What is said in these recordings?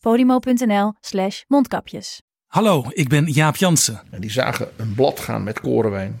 podimo.nl slash mondkapjes. Hallo, ik ben Jaap Jansen En die zagen een blad gaan met korenwijn.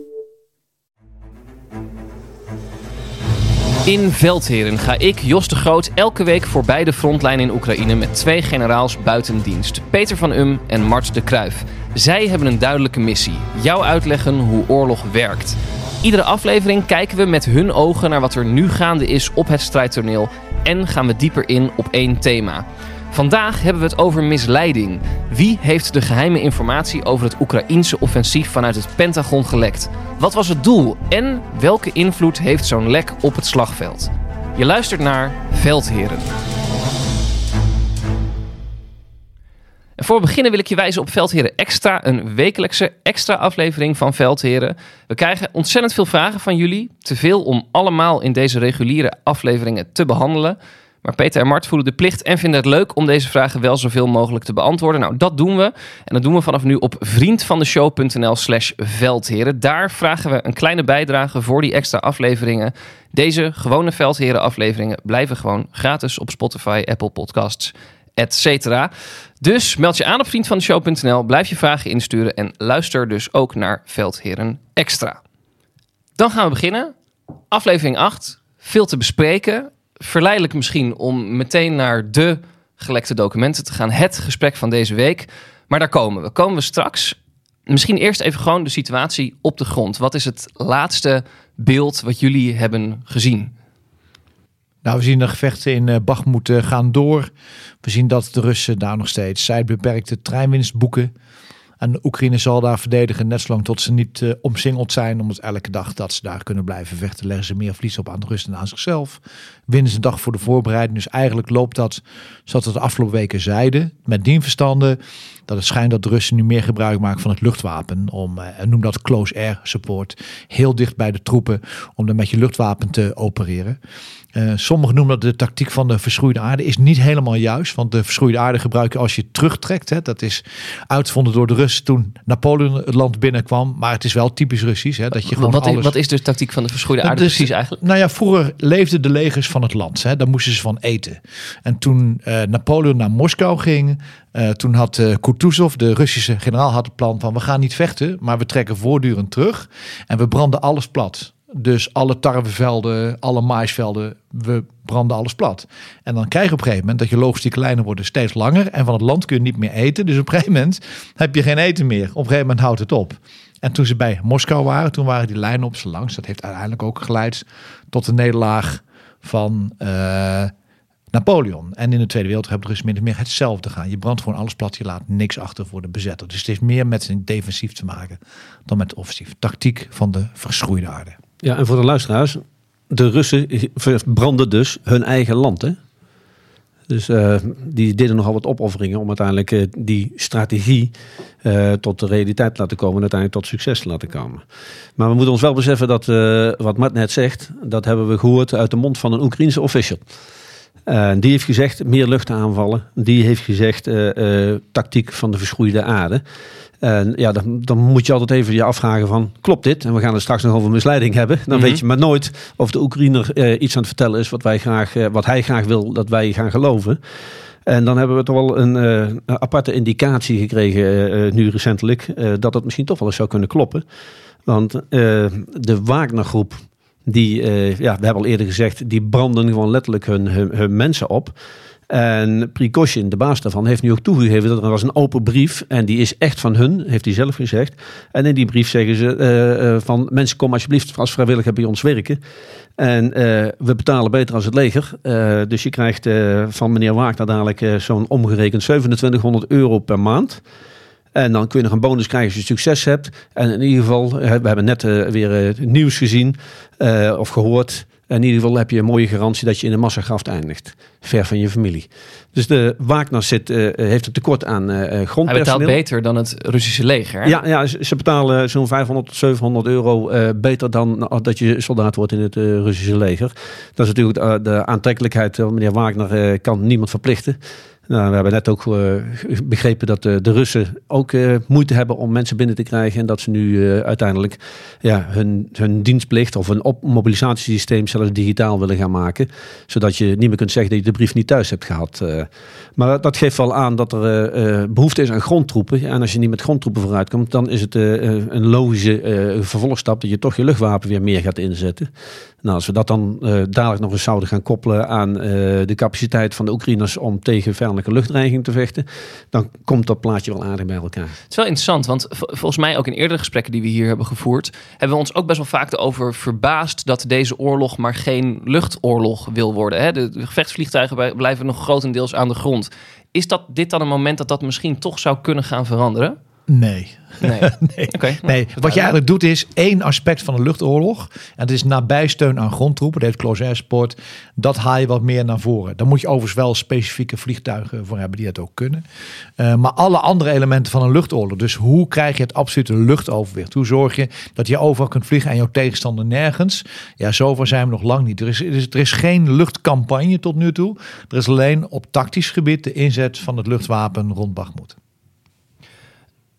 In Veldheren ga ik, Jos de Groot, elke week voorbij de frontlijn in Oekraïne met twee generaals buiten dienst. Peter van Um en Mart de Kruif. Zij hebben een duidelijke missie. Jou uitleggen hoe oorlog werkt. Iedere aflevering kijken we met hun ogen naar wat er nu gaande is op het strijdtoneel. En gaan we dieper in op één thema. Vandaag hebben we het over misleiding. Wie heeft de geheime informatie over het Oekraïense offensief vanuit het Pentagon gelekt? Wat was het doel en welke invloed heeft zo'n lek op het slagveld? Je luistert naar Veldheren. En voor beginnen wil ik je wijzen op Veldheren Extra, een wekelijkse extra aflevering van Veldheren. We krijgen ontzettend veel vragen van jullie, te veel om allemaal in deze reguliere afleveringen te behandelen. Maar Peter en Mart voelen de plicht en vinden het leuk om deze vragen wel zoveel mogelijk te beantwoorden. Nou, dat doen we. En dat doen we vanaf nu op vriendvandeshow.nl slash veldheren. Daar vragen we een kleine bijdrage voor die extra afleveringen. Deze gewone Veldheren afleveringen blijven gewoon gratis op Spotify, Apple Podcasts, etc. Dus meld je aan op vriendvandeshow.nl, blijf je vragen insturen en luister dus ook naar Veldheren Extra. Dan gaan we beginnen. Aflevering 8. Veel te bespreken. Verleidelijk misschien om meteen naar de gelekte documenten te gaan. Het gesprek van deze week. Maar daar komen we. Komen we straks. Misschien eerst even gewoon de situatie op de grond. Wat is het laatste beeld wat jullie hebben gezien? Nou, we zien de gevechten in eh, gaan door. We zien dat de Russen daar nog steeds beperkte treinwinst boeken. En Oekraïne zal daar verdedigen net zolang tot ze niet eh, omsingeld zijn. Omdat elke dag dat ze daar kunnen blijven vechten, leggen ze meer verlies op aan de Russen en aan zichzelf. Winnen ze een dag voor de voorbereiding. Dus eigenlijk loopt dat, zoals we de afgelopen weken zeiden, met dien verstande. Dat het schijnt dat de Russen nu meer gebruik maken van het luchtwapen. Om, eh, noem dat close air support. Heel dicht bij de troepen. Om dan met je luchtwapen te opereren. Eh, sommigen noemen dat de tactiek van de verschroeide aarde. Is niet helemaal juist. Want de verschroeide aarde gebruik je als je terugtrekt. Hè. Dat is uitgevonden door de Russen toen Napoleon het land binnenkwam. Maar het is wel typisch Russisch. Hè, dat je gewoon Wat, alles... is, wat is de tactiek van de verschroeide Dat aarde is- precies eigenlijk? Nou ja, vroeger leefden de legers van het land. Hè. Daar moesten ze van eten. En toen eh, Napoleon naar Moskou ging, eh, toen had eh, Kutuzov, de Russische generaal, had het plan van we gaan niet vechten, maar we trekken voortdurend terug en we branden alles plat. Dus alle tarwevelden, alle maisvelden, we branden alles plat. En dan krijg je op een gegeven moment dat je logistieke lijnen worden steeds langer en van het land kun je niet meer eten. Dus op een gegeven moment heb je geen eten meer. Op een gegeven moment houdt het op. En toen ze bij Moskou waren, toen waren die lijnen op ze langs. Dat heeft uiteindelijk ook geleid tot de nederlaag van eh, Napoleon. En in de Tweede Wereldoorlog hebben de Russen min of meer hetzelfde gaan. Je brandt gewoon alles plat, je laat niks achter voor de bezetter. Dus het heeft meer met een defensief te maken dan met offensief. Tactiek van de verschroeide aarde. Ja, en voor de luisteraars. de Russen verbranden dus hun eigen land. Hè? Dus uh, die deden nogal wat opofferingen om uiteindelijk uh, die strategie uh, tot de realiteit te laten komen en uiteindelijk tot succes te laten komen. Maar we moeten ons wel beseffen dat, wat Matt net zegt, dat hebben we gehoord uit de mond van een Oekraïense official. Die heeft gezegd meer luchtaanvallen. Die heeft gezegd tactiek van de verschroeide aarde. En ja, dan, dan, moet je altijd even je afvragen van, klopt dit? En we gaan het straks nog over misleiding hebben. Dan Mhm. weet je maar nooit of de Oekraïner eh, iets aan het vertellen is wat, wij graag, eh, wat hij graag wil dat wij gaan geloven. En dan hebben we toch wel een, eh, aparte indicatie gekregen, eh, eh, nu recentelijk, eh, dat het misschien toch wel eens zou kunnen kloppen. Want eh, de Wagner-groep, die, eh, ja, we hebben al eerder gezegd, die branden gewoon letterlijk hun, hun, hun mensen op. En Prigozhin, de baas daarvan, heeft nu ook toegegeven dat er was een open brief. En die is echt van hun, heeft hij zelf gezegd. En in die brief zeggen ze eh, eh, van mensen kom alsjeblieft als vrijwilliger bij ons werken. En we betalen beter als het leger. Dus je krijgt van meneer Wagner dadelijk zo'n omgerekend 2700 euro per maand. En dan kun je nog een bonus krijgen als je succes hebt. En in ieder geval, we hebben net eh, weer eh, nieuws gezien eh, of gehoord. In ieder geval heb je een mooie garantie dat je in een massagraf eindigt. Ver van je familie. Dus de Wagner zit, heeft een tekort aan Hij grondpersoneel. betaalt beter dan het Russische leger. hè? Ja, ja, ze betalen zo'n 500 tot 700 euro beter dan uh, dat je soldaat wordt in het uh, Russische leger. Dat is natuurlijk uh, de aantrekkelijkheid. Uh, meneer Wagner uh, kan niemand verplichten. Nou, we hebben net ook uh, begrepen dat uh, de Russen ook uh, moeite hebben om mensen binnen te krijgen. En dat ze nu uiteindelijk ja, hun, hun dienstplicht of een mobilisatiesysteem zelfs digitaal willen gaan maken. Zodat je niet meer kunt zeggen dat je de brief niet thuis hebt gehad. Maar dat geeft wel aan dat er behoefte is aan grondtroepen. En als je niet met grondtroepen vooruitkomt, dan is het een logische vervolgstap dat je toch je luchtwapen weer meer gaat inzetten. Nou, als we dat dan uh, dadelijk nog eens zouden gaan koppelen aan uh, de capaciteit van de Oekraïners om tegen vijandelijke luchtdreiging te vechten, dan komt dat plaatje wel aardig bij elkaar. Het is wel interessant, want volgens mij ook in eerdere gesprekken die we hier hebben gevoerd, hebben we ons ook best wel vaak erover verbaasd dat deze oorlog maar geen luchtoorlog wil worden. Hè? De, de gevechtsvliegtuigen blijven nog grotendeels aan de grond. Is dat dit dan een moment dat dat misschien toch zou kunnen gaan veranderen? Nee. Nee. nee. Okay, nee. Wat je eigenlijk doet is één aspect van de luchtoorlog. En dat is nabijsteun aan grondtroepen. Dat heeft Close Air Support. Dat haal je wat meer naar voren. Dan moet je overigens wel specifieke vliegtuigen voor hebben die dat ook kunnen. Uh, maar alle andere elementen van een luchtoorlog. Dus hoe krijg je het absolute luchtoverwicht? Hoe zorg je dat je overal kunt vliegen en jouw tegenstander nergens? Ja, zover zijn we nog lang niet. Er is, er is, er is geen luchtcampagne tot nu toe. Er is alleen op tactisch gebied de inzet van het luchtwapen rond Bakhmut.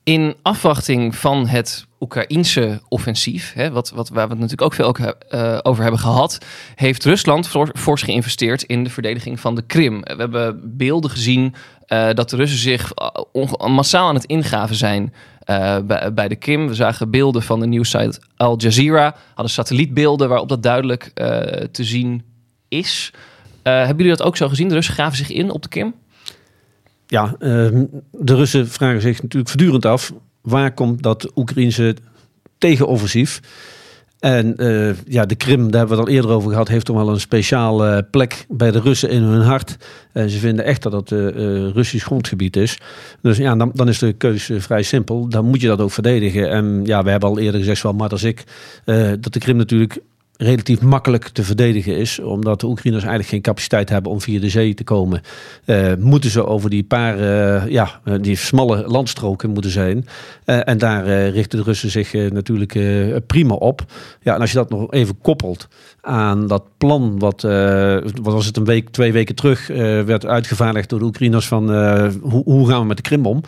In afwachting van het Oekraïense offensief, hè, wat, wat, waar we het natuurlijk ook veel uh, over hebben gehad, heeft Rusland fors geïnvesteerd in de verdediging van de Krim. We hebben beelden gezien uh, dat de Russen zich massaal aan het ingraven zijn bij, de Krim. We zagen beelden van de nieuwssite Al Jazeera, hadden satellietbeelden waarop dat duidelijk te zien is. hebben jullie dat ook zo gezien? De Russen graven zich in op de Krim? Ja, uh, de Russen vragen zich natuurlijk voortdurend af... waar komt dat Oekraïnse tegenoffensief? En uh, ja, de Krim, daar hebben we het al eerder over gehad... heeft toch wel een speciale uh, plek bij de Russen in hun hart. En ze vinden echt dat het Russisch grondgebied is. Dus ja, dan, dan is de keuze vrij simpel. Dan moet je dat ook verdedigen. En ja, we hebben al eerder gezegd, wel maar als ik... dat de Krim natuurlijk relatief makkelijk te verdedigen is. Omdat de Oekraïners eigenlijk geen capaciteit hebben om via de zee te komen. Uh, moeten ze over die paar, uh, ja, die smalle landstroken moeten zijn. En daar richten de Russen zich natuurlijk prima op. Ja, en als je dat nog even koppelt aan dat plan wat, wat was het een week, twee weken terug, werd uitgevaardigd door de Oekraïners van hoe, hoe gaan we met de Krim om?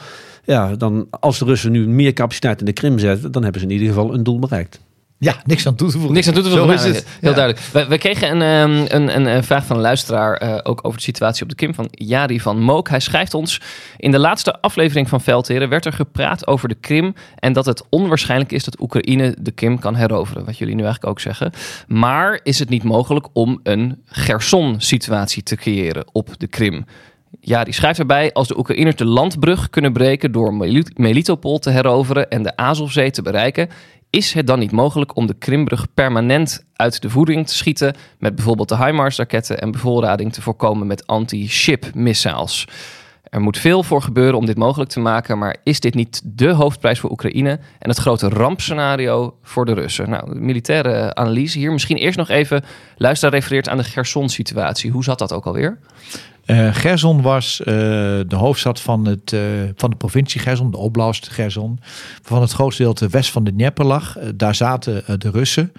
Ja, dan als de Russen nu meer capaciteit in de Krim zetten, dan hebben ze in ieder geval een doel bereikt. Ja, niks aan toe te voegen. Niks aan toe te voegen. Zo is het. Heel ja. duidelijk. We, we kregen een, um, een, een, vraag van een luisteraar uh, ook over de situatie op de Krim van Jari van Mook. Hij schrijft ons: In de laatste aflevering van Veldheren werd er gepraat over de Krim en dat het onwaarschijnlijk is dat Oekraïne de Krim kan heroveren. Wat jullie nu eigenlijk ook zeggen. Maar is het niet mogelijk om een Gerson-situatie te creëren op de Krim? Ja, die schrijft erbij: als de Oekraïners de landbrug kunnen breken door Melitopol te heroveren en de Azovzee te bereiken, is het dan niet mogelijk om de Krimbrug permanent uit de voeding te schieten met bijvoorbeeld de HIMARS-raketten en bevoorrading te voorkomen met anti-ship missiles? Er moet veel voor gebeuren om dit mogelijk te maken, maar is dit niet de hoofdprijs voor Oekraïne en het grote rampscenario voor de Russen? Nou, militaire analyse hier. Misschien eerst nog even, luister refereert aan de Gerson-situatie. Hoe zat dat ook alweer? Uh, Gerson was uh, de hoofdstad van, het, uh, van de provincie Gerson, de oblast Gerson. Van het grootste deel west van de Dnieper lag. daar zaten de Russen.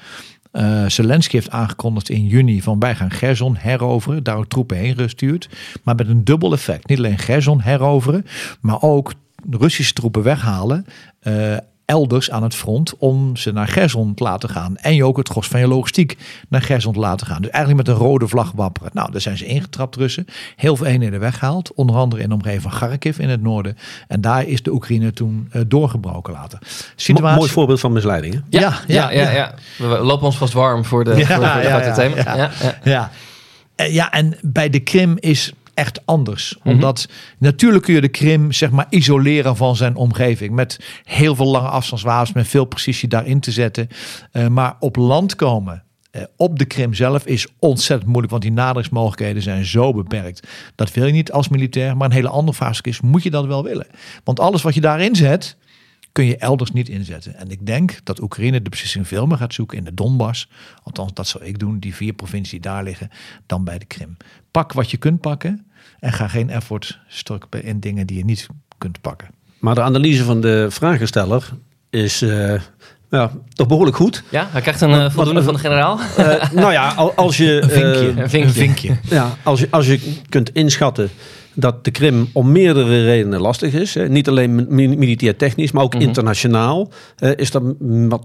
Zelensky heeft aangekondigd in juni van wij gaan Gerson heroveren. Daar ook troepen heen gestuurd. Maar met een dubbel effect. Niet alleen Gerson heroveren, maar ook Russische troepen weghalen elders aan het front om ze naar Gerson te laten gaan. En je ook het gros van je logistiek naar Gerson te laten gaan. Dus eigenlijk met een rode vlag wapperen. Nou, daar zijn ze ingetrapt Russen. Heel veel eenheden weggehaald. Onder andere in de omgeving van Kharkiv in het noorden. En daar is de Oekraïne toen uh, doorgebroken later. Situatie... Mooi voorbeeld van misleiding. Hè? Ja, ja, ja, ja, We lopen ons vast warm voor de, voor, voor de grote thema. Ja, ja. Ja. ja, en bij de Krim is echt anders. Mhm. Omdat natuurlijk kun je de Krim zeg maar isoleren van zijn omgeving. Met heel veel lange afstandswapens, met veel precisie daarin te zetten. Uh, maar op land komen. Uh, op de Krim zelf is ontzettend moeilijk, want die naderingsmogelijkheden zijn zo beperkt. Dat wil je niet als militair, maar een hele andere fase is, moet je dat wel willen. Want alles wat je daarin zet, kun je elders niet inzetten. En ik denk dat Oekraïne de beslissing veel meer gaat zoeken in de Donbass. Althans, dat zou ik doen, die vier provincies die daar liggen, dan bij de Krim. Pak wat je kunt pakken en ga geen effort strukken in dingen die je niet kunt pakken. Maar de analyse van de vragensteller is uh, ja, toch behoorlijk goed. Ja, hij krijgt een uh, voldoende van de generaal. Uh, nou ja, als je... een vinkje. een vinkje. vinkje. Ja, als je, als je kunt inschatten dat de Krim om meerdere redenen lastig is. Hè. Niet alleen militair technisch, maar ook mhm. internationaal. Uh, is er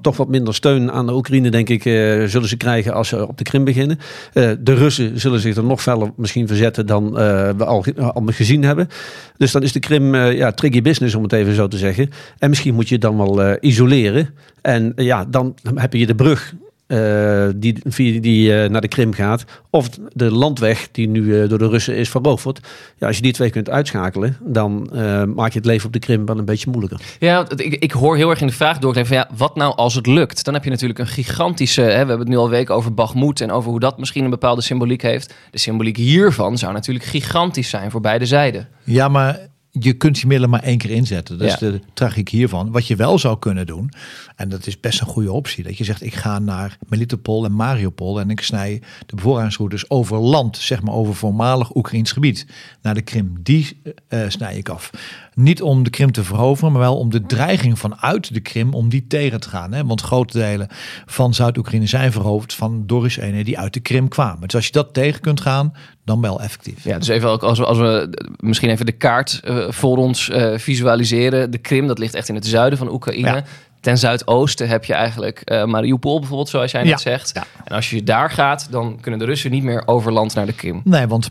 toch wat minder steun aan de Oekraïne, denk ik, uh, zullen ze krijgen als ze op de Krim beginnen. Uh, de Russen zullen zich er nog feller misschien verzetten dan we al, al gezien hebben. Dus dan is de Krim ja, tricky business, om het even zo te zeggen. En misschien moet je het dan wel isoleren. En ja, dan heb je de brug uh, die, via die uh, naar de Krim gaat. Of de landweg die nu uh, door de Russen is veroverd. Ja, als je die twee kunt uitschakelen, dan maak je het leven op de Krim wel een beetje moeilijker. Ja, ik, ik hoor heel erg in de vraag doorklinken van ja, wat nou als het lukt? Dan heb je natuurlijk een gigantische, hè, we hebben het nu al weken over Bagmoed en over hoe dat misschien een bepaalde symboliek heeft. De symboliek hiervan zou natuurlijk gigantisch zijn voor beide zijden. Ja, maar je kunt die middelen maar één keer inzetten. Dat is de tragiek hiervan. Wat je wel zou kunnen doen, en dat is best een goede optie, dat je zegt ik ga naar Melitopol en Mariupol en ik snij de bevoorradingsroutes over land, zeg maar over voormalig Oekraïns gebied, naar de Krim. Die uh, snij ik af. Niet om de Krim te veroveren, maar wel om de dreiging vanuit de Krim, om die tegen te gaan. Hè? Want grote delen van Zuid-Oekraïne zijn veroverd van Doris eenheden die uit de Krim kwamen. Dus als je dat tegen kunt gaan, dan wel effectief. Ja, dus even als we, als we misschien even de kaart uh, voor ons uh, visualiseren. De Krim, dat ligt echt in het zuiden van Oekraïne. Ja. Ten zuidoosten heb je eigenlijk uh, Mariupol bijvoorbeeld, zoals jij net ja. zegt. Ja. En als je daar gaat, dan kunnen de Russen niet meer over land naar de Krim. Nee, want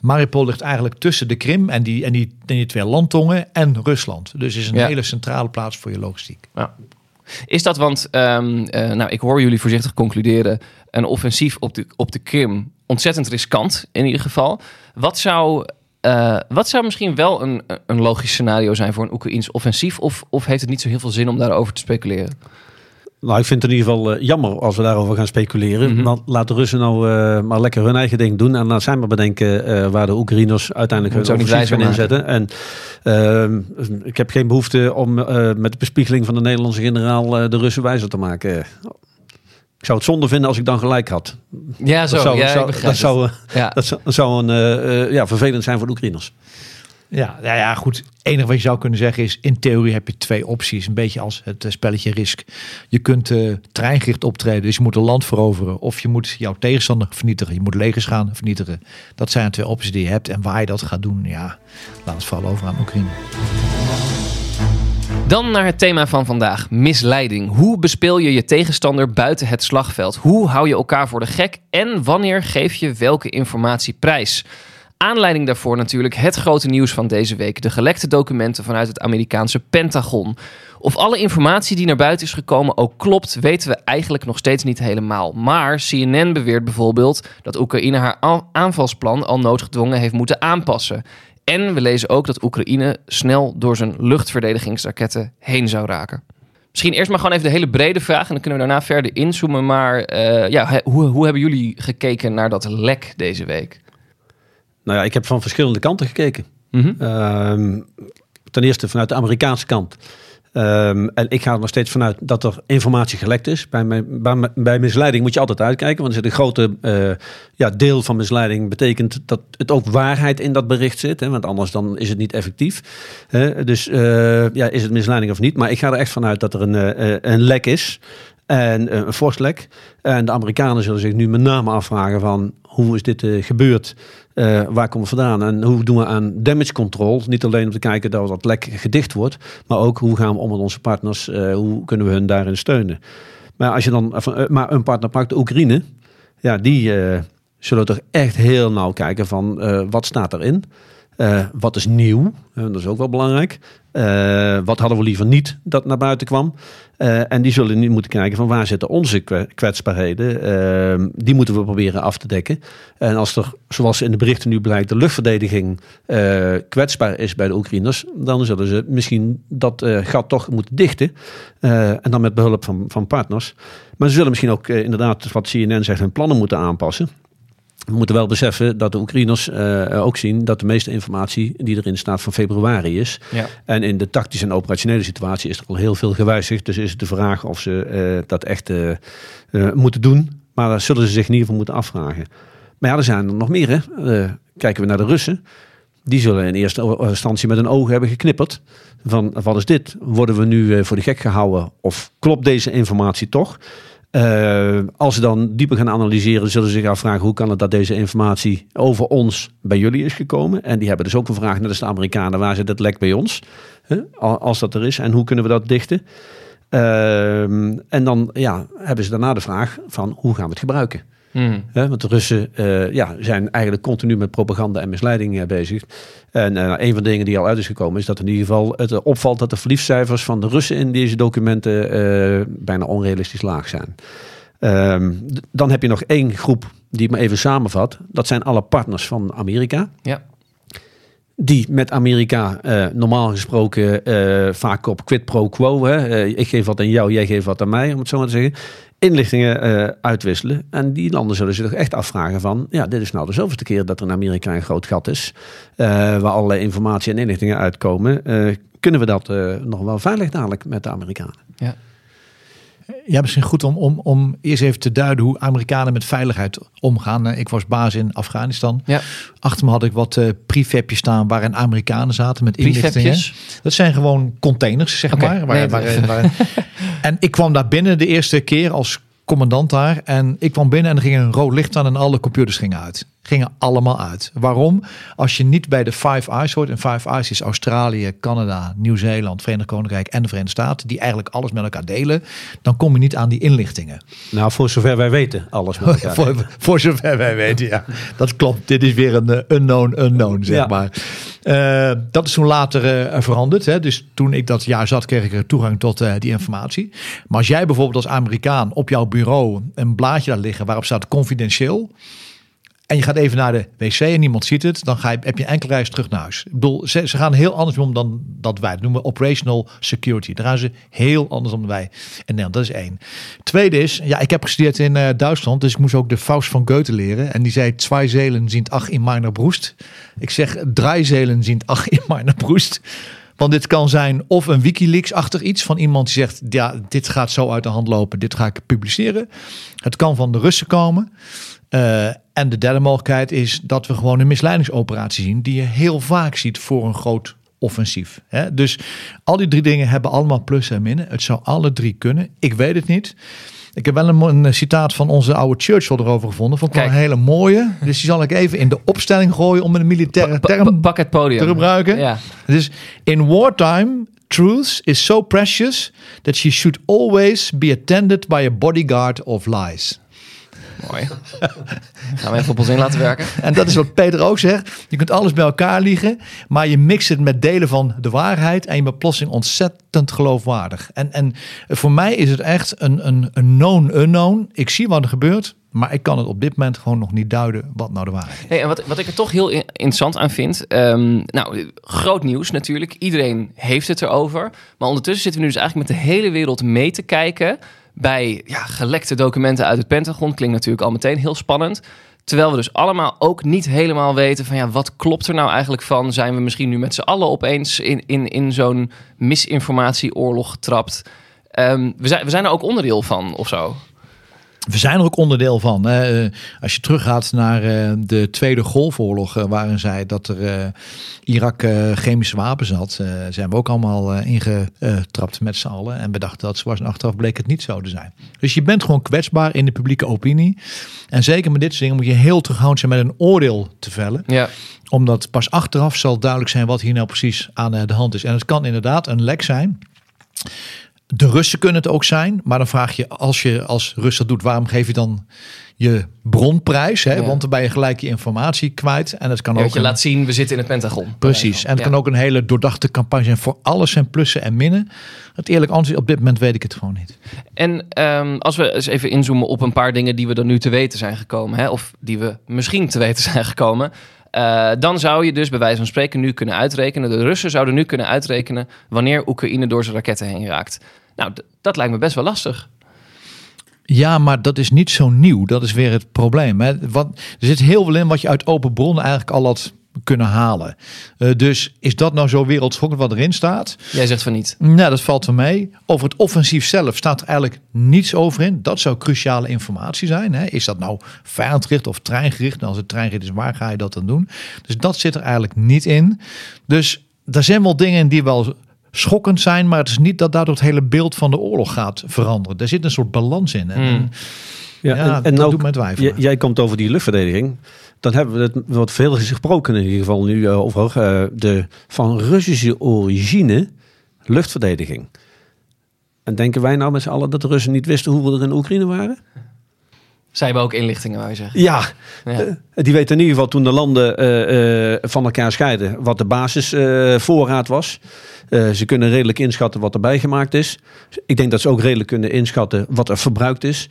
Mariupol ligt eigenlijk tussen de Krim en die, en die, en die twee landtongen en Rusland. Dus is een hele centrale plaats voor je logistiek. Ja. Is dat, want um, uh, nou, ik hoor jullie voorzichtig concluderen, een offensief op de, op de Krim ontzettend riskant in ieder geval. Wat zou, uh, wat zou misschien wel een, een logisch scenario zijn voor een Oekraïns offensief? Of, of heeft het niet zo heel veel zin om daarover te speculeren? Nou, ik vind het in ieder geval uh, jammer als we daarover gaan speculeren. Mm -hmm. laat de Russen nou uh, maar lekker hun eigen ding doen. En laat zij maar bedenken uh, waar de Oekraïners uiteindelijk hun offensief gaan inzetten. En ehm, ik heb geen behoefte om met de bespiegeling van de Nederlandse generaal de Russen wijzer te maken. Ik zou het zonde vinden als ik dan gelijk had. Ja, zo. Dat zou, ja, zou, dat zou, ja. dat zou, zou een, ja, vervelend zijn voor de Oekraïners. Ja, ja, ja, goed. Het enige wat je zou kunnen zeggen is, in theorie heb je twee opties. Een beetje als het uh, spelletje risk. Je kunt uh, treingericht optreden, dus je moet een land veroveren. Of je moet jouw tegenstander vernietigen. Je moet legers gaan vernietigen. Dat zijn de twee opties die je hebt. En waar je dat gaat doen, ja, laat het vooral over aan Oekraïne. Dan naar het thema van vandaag, misleiding. Hoe bespeel je je tegenstander buiten het slagveld? Hoe hou je elkaar voor de gek? En wanneer geef je welke informatie prijs? Aanleiding daarvoor natuurlijk het grote nieuws van deze week: de gelekte documenten vanuit het Amerikaanse Pentagon. Of alle informatie die naar buiten is gekomen ook klopt, weten we eigenlijk nog steeds niet helemaal. Maar CNN beweert bijvoorbeeld dat Oekraïne haar aanvalsplan al noodgedwongen heeft moeten aanpassen. En we lezen ook dat Oekraïne snel door zijn luchtverdedigingsraketten heen zou raken. Misschien eerst maar gewoon even de hele brede vraag en dan kunnen we daarna verder inzoomen. Maar uh, ja, hoe, hoe hebben jullie gekeken naar dat lek deze week? Nou ja, ik heb van verschillende kanten gekeken. Mhm. Ehm, ten eerste vanuit de Amerikaanse kant. Ehm, en ik ga er nog steeds vanuit dat er informatie gelekt is. Bij, mijn- bij, misleiding moet je altijd uitkijken. Want er zit een grote eh, ja, deel van misleiding. Betekent dat het ook waarheid in dat bericht zit. Hè? Want anders dan is het niet effectief. Hè? Dus eh, ja, is het misleiding of niet? Maar ik ga er echt vanuit dat er een, eh, een lek is. En een fors lek. En de Amerikanen zullen zich nu met name afvragen van... hoe is dit gebeurd? Eh, waar komen we vandaan? En hoe doen we aan damage control? Niet alleen om te kijken dat dat lek gedicht wordt, maar ook hoe gaan we om met onze partners? Eh, hoe kunnen we hun daarin steunen? Maar als je dan eh, maar een partner pakt, de Oekraïne, ja, die zullen toch echt heel nauw kijken van wat staat erin? Eh, wat is nieuw? Dat is ook wel belangrijk. Eh, wat hadden we liever niet dat naar buiten kwam? Eh, en die zullen nu moeten kijken van waar zitten onze kwe- kwetsbaarheden. Eh, die moeten we proberen af te dekken. En als er, zoals in de berichten nu blijkt, de luchtverdediging kwetsbaar is bij de Oekraïners, dan zullen ze misschien dat gat toch moeten dichten. En dan met behulp van, van partners. Maar ze zullen misschien ook inderdaad, wat CNN zegt, hun plannen moeten aanpassen. We moeten wel beseffen dat de Oekraïners eh, ook zien dat de meeste informatie die erin staat van februari is. Ja. En in de tactische en operationele situatie is er al heel veel gewijzigd. Dus is het de vraag of ze eh, dat echt moeten doen. Maar daar zullen ze zich in ieder geval moeten afvragen. Maar ja, er zijn er nog meer. Hè? Kijken we naar de Russen. Die zullen in eerste instantie met hun ogen hebben geknipperd. Van wat is dit? Worden we nu voor de gek gehouden? Of klopt deze informatie toch? Eh, als ze dan dieper gaan analyseren, zullen ze zich afvragen hoe kan het dat deze informatie over ons bij jullie is gekomen. En die hebben dus ook een vraag, als de Amerikanen, waar zit het lek bij ons? Als dat er is en hoe kunnen we dat dichten? Ehm, en dan ja, hebben ze daarna de vraag van hoe gaan we het gebruiken? Hè, want de Russen eh, ja, zijn eigenlijk continu met propaganda en misleiding eh, bezig. En eh, een van de dingen die al uit is gekomen is dat in ieder geval het opvalt dat de verliefcijfers van de Russen in deze documenten bijna onrealistisch laag zijn. Ehm, dan heb je nog één groep die ik maar even samenvat. Dat zijn alle partners van Amerika. Ja. Die met Amerika eh, normaal gesproken eh, vaak op quid pro quo. Hè? eh, ik geef wat aan jou, jij geeft wat aan mij, om het zo maar te zeggen. Inlichtingen uitwisselen. En die landen zullen zich echt afvragen van... ja, dit is nou de zoveelste keer dat er in Amerika een groot gat is... waar allerlei informatie en inlichtingen uitkomen. Kunnen we dat nog wel veilig dadelijk met de Amerikanen? Ja, misschien goed om, om, om eerst even te duiden hoe Amerikanen met veiligheid omgaan. Eh, Ik was baas in Afghanistan. Ja. Achter me had ik wat eh prefabjes staan waarin Amerikanen zaten met inlichtingen. Dat zijn gewoon containers, zeg maar. Waar, nee, waar, waar- en ik kwam daar binnen de eerste keer als commandant daar. En ik kwam binnen en er ging een rood licht aan en alle computers gingen uit. Gingen allemaal uit. Waarom? Als je niet bij de Five Eyes hoort. En Five Eyes is Australië, Canada, Nieuw-Zeeland, Verenigd Koninkrijk en de Verenigde Staten. Die eigenlijk alles met elkaar delen. Dan kom je niet aan die inlichtingen. Nou, voor zover wij weten, alles met elkaar. voor, voor zover wij weten, ja. Dat klopt. Dit is weer een eh, unknown unknown, zeg Ja. maar. Eh, dat is toen later eh, veranderd. Hè. Dus toen ik dat jaar zat, kreeg ik er toegang tot die informatie. Maar als jij bijvoorbeeld als Amerikaan op jouw bureau een blaadje laat liggen waarop staat confidentieel. En je gaat even naar de wc en niemand ziet het, dan ga heb je enkele reis terug naar huis. Ik bedoel, ze, ze gaan heel anders om dan dat wij. Dat noemen we operational security. Daar gaan ze heel anders om dan wij. En Nederland, dat is één. Tweede is, ja, ik heb gestudeerd in eh, Duitsland, dus ik moest ook de Faust van Goethe leren. En die zei, twee zelen zien ach in meiner broest. Ik zeg, drie zelen zien ach in meiner broest. Want dit kan zijn of een Wikileaks-achtig iets van iemand die zegt: ja, dit gaat zo uit de hand lopen, dit ga ik publiceren. Het kan van de Russen komen. Eh, en de derde mogelijkheid is dat we gewoon een misleidingsoperatie zien, die je heel vaak ziet voor een groot offensief. Hè? Dus al die drie dingen hebben allemaal plussen en minnen. Het zou alle drie kunnen. Ik weet het niet. Ik heb wel een, een citaat van onze oude Churchill erover gevonden. Vond ik wel een hele mooie. Dus die zal ik even in de opstelling gooien om een militaire term het podium. te gebruiken. Ja. Dus in wartime, truth is so precious that she should always be attended by a bodyguard of lies. Mooi. Gaan we even op ons in laten werken. En dat is wat Peter ook zegt. Je kunt alles bij elkaar liegen, maar je mixt het met delen van de waarheid en je bent plotseling ontzettend geloofwaardig. En, en voor mij is het echt een, een, een known unknown. Ik zie wat er gebeurt, maar ik kan het op dit moment gewoon nog niet duiden wat nou de waarheid is. Hey, en wat, wat ik er toch heel in- interessant aan vind. ehm, nou, groot nieuws natuurlijk. Iedereen heeft het erover. Maar ondertussen zitten we nu dus eigenlijk met de hele wereld mee te kijken. Bij ja, gelekte documenten uit het Pentagon. Klinkt natuurlijk al meteen heel spannend. Terwijl we dus allemaal ook niet helemaal weten van ja, wat klopt er nou eigenlijk van? Zijn we misschien nu met z'n allen opeens in, in, in zo'n misinformatieoorlog getrapt? Ehm, we, zijn, we zijn er ook onderdeel van of zo. We zijn er ook onderdeel van. Hè. Eh, Als je teruggaat naar eh, de Tweede Golfoorlog, eh, waarin zei dat er Irak chemische wapens had, zijn we ook allemaal ingetrapt met z'n allen. En we dachten dat en achteraf bleek het niet zo te zijn. Dus je bent gewoon kwetsbaar in de publieke opinie. En zeker met dit soort dingen moet je heel terughoudend zijn met een oordeel te vellen. Ja, Omdat pas achteraf zal duidelijk zijn wat hier nou precies aan de hand is. En het kan inderdaad een lek zijn. De Russen kunnen het ook zijn. Maar dan vraag je, als je als Rus dat doet, waarom geef je dan je bronprijs? Hè? Ja. Want dan ben je gelijk je informatie kwijt. En het kan Ja, ook dat je een- laat zien, we zitten in het Pentagon. Precies. En het Ja. kan ook een hele doordachte campagne zijn voor alles zijn plussen en minnen. Het eerlijk antwoord, op dit moment weet ik het gewoon niet. En ehm, als we eens even inzoomen op een paar dingen die we er nu te weten zijn gekomen, hè, of die we misschien te weten zijn gekomen, eh, dan zou je dus bij wijze van spreken nu kunnen uitrekenen, de Russen zouden nu kunnen uitrekenen wanneer Oekraïne door zijn raketten heen raakt. Nou, dat lijkt me best wel lastig. Ja, maar dat is niet zo nieuw. Dat is weer het probleem. Hè. Er zit heel veel in wat je uit open bronnen eigenlijk al had kunnen halen. Eh, dus is dat nou zo wereldschokkend wat erin staat? Jij zegt van niet. Nou, dat valt wel mee. Over het offensief zelf staat er eigenlijk niets over in. Dat zou cruciale informatie zijn. Hè. Is dat nou vijandgericht of treingericht? Nou, als het treingericht is, waar ga je dat dan doen? Dus dat zit er eigenlijk niet in. Dus er zijn wel dingen die wel schokkend zijn, maar het is niet dat daardoor het hele beeld van de oorlog gaat veranderen. Er zit een soort balans in. En, Hmm. Ja, dat ook, doet me twijfelen. j- Jij komt over die luchtverdediging. Dan hebben we het wat veel gesproken in ieder geval nu eh, over eh, de van Russische origine luchtverdediging. En denken wij nou met z'n allen dat de Russen niet wisten hoe we er in Oekraïne waren? Zij hebben ook inlichtingen, wou je zeggen. Ja, Ja. Eh, die weten in ieder geval toen de landen van elkaar scheiden wat de basisvoorraad was. Ze kunnen redelijk inschatten wat erbij gemaakt is. Ik denk dat ze ook redelijk kunnen inschatten wat er verbruikt is.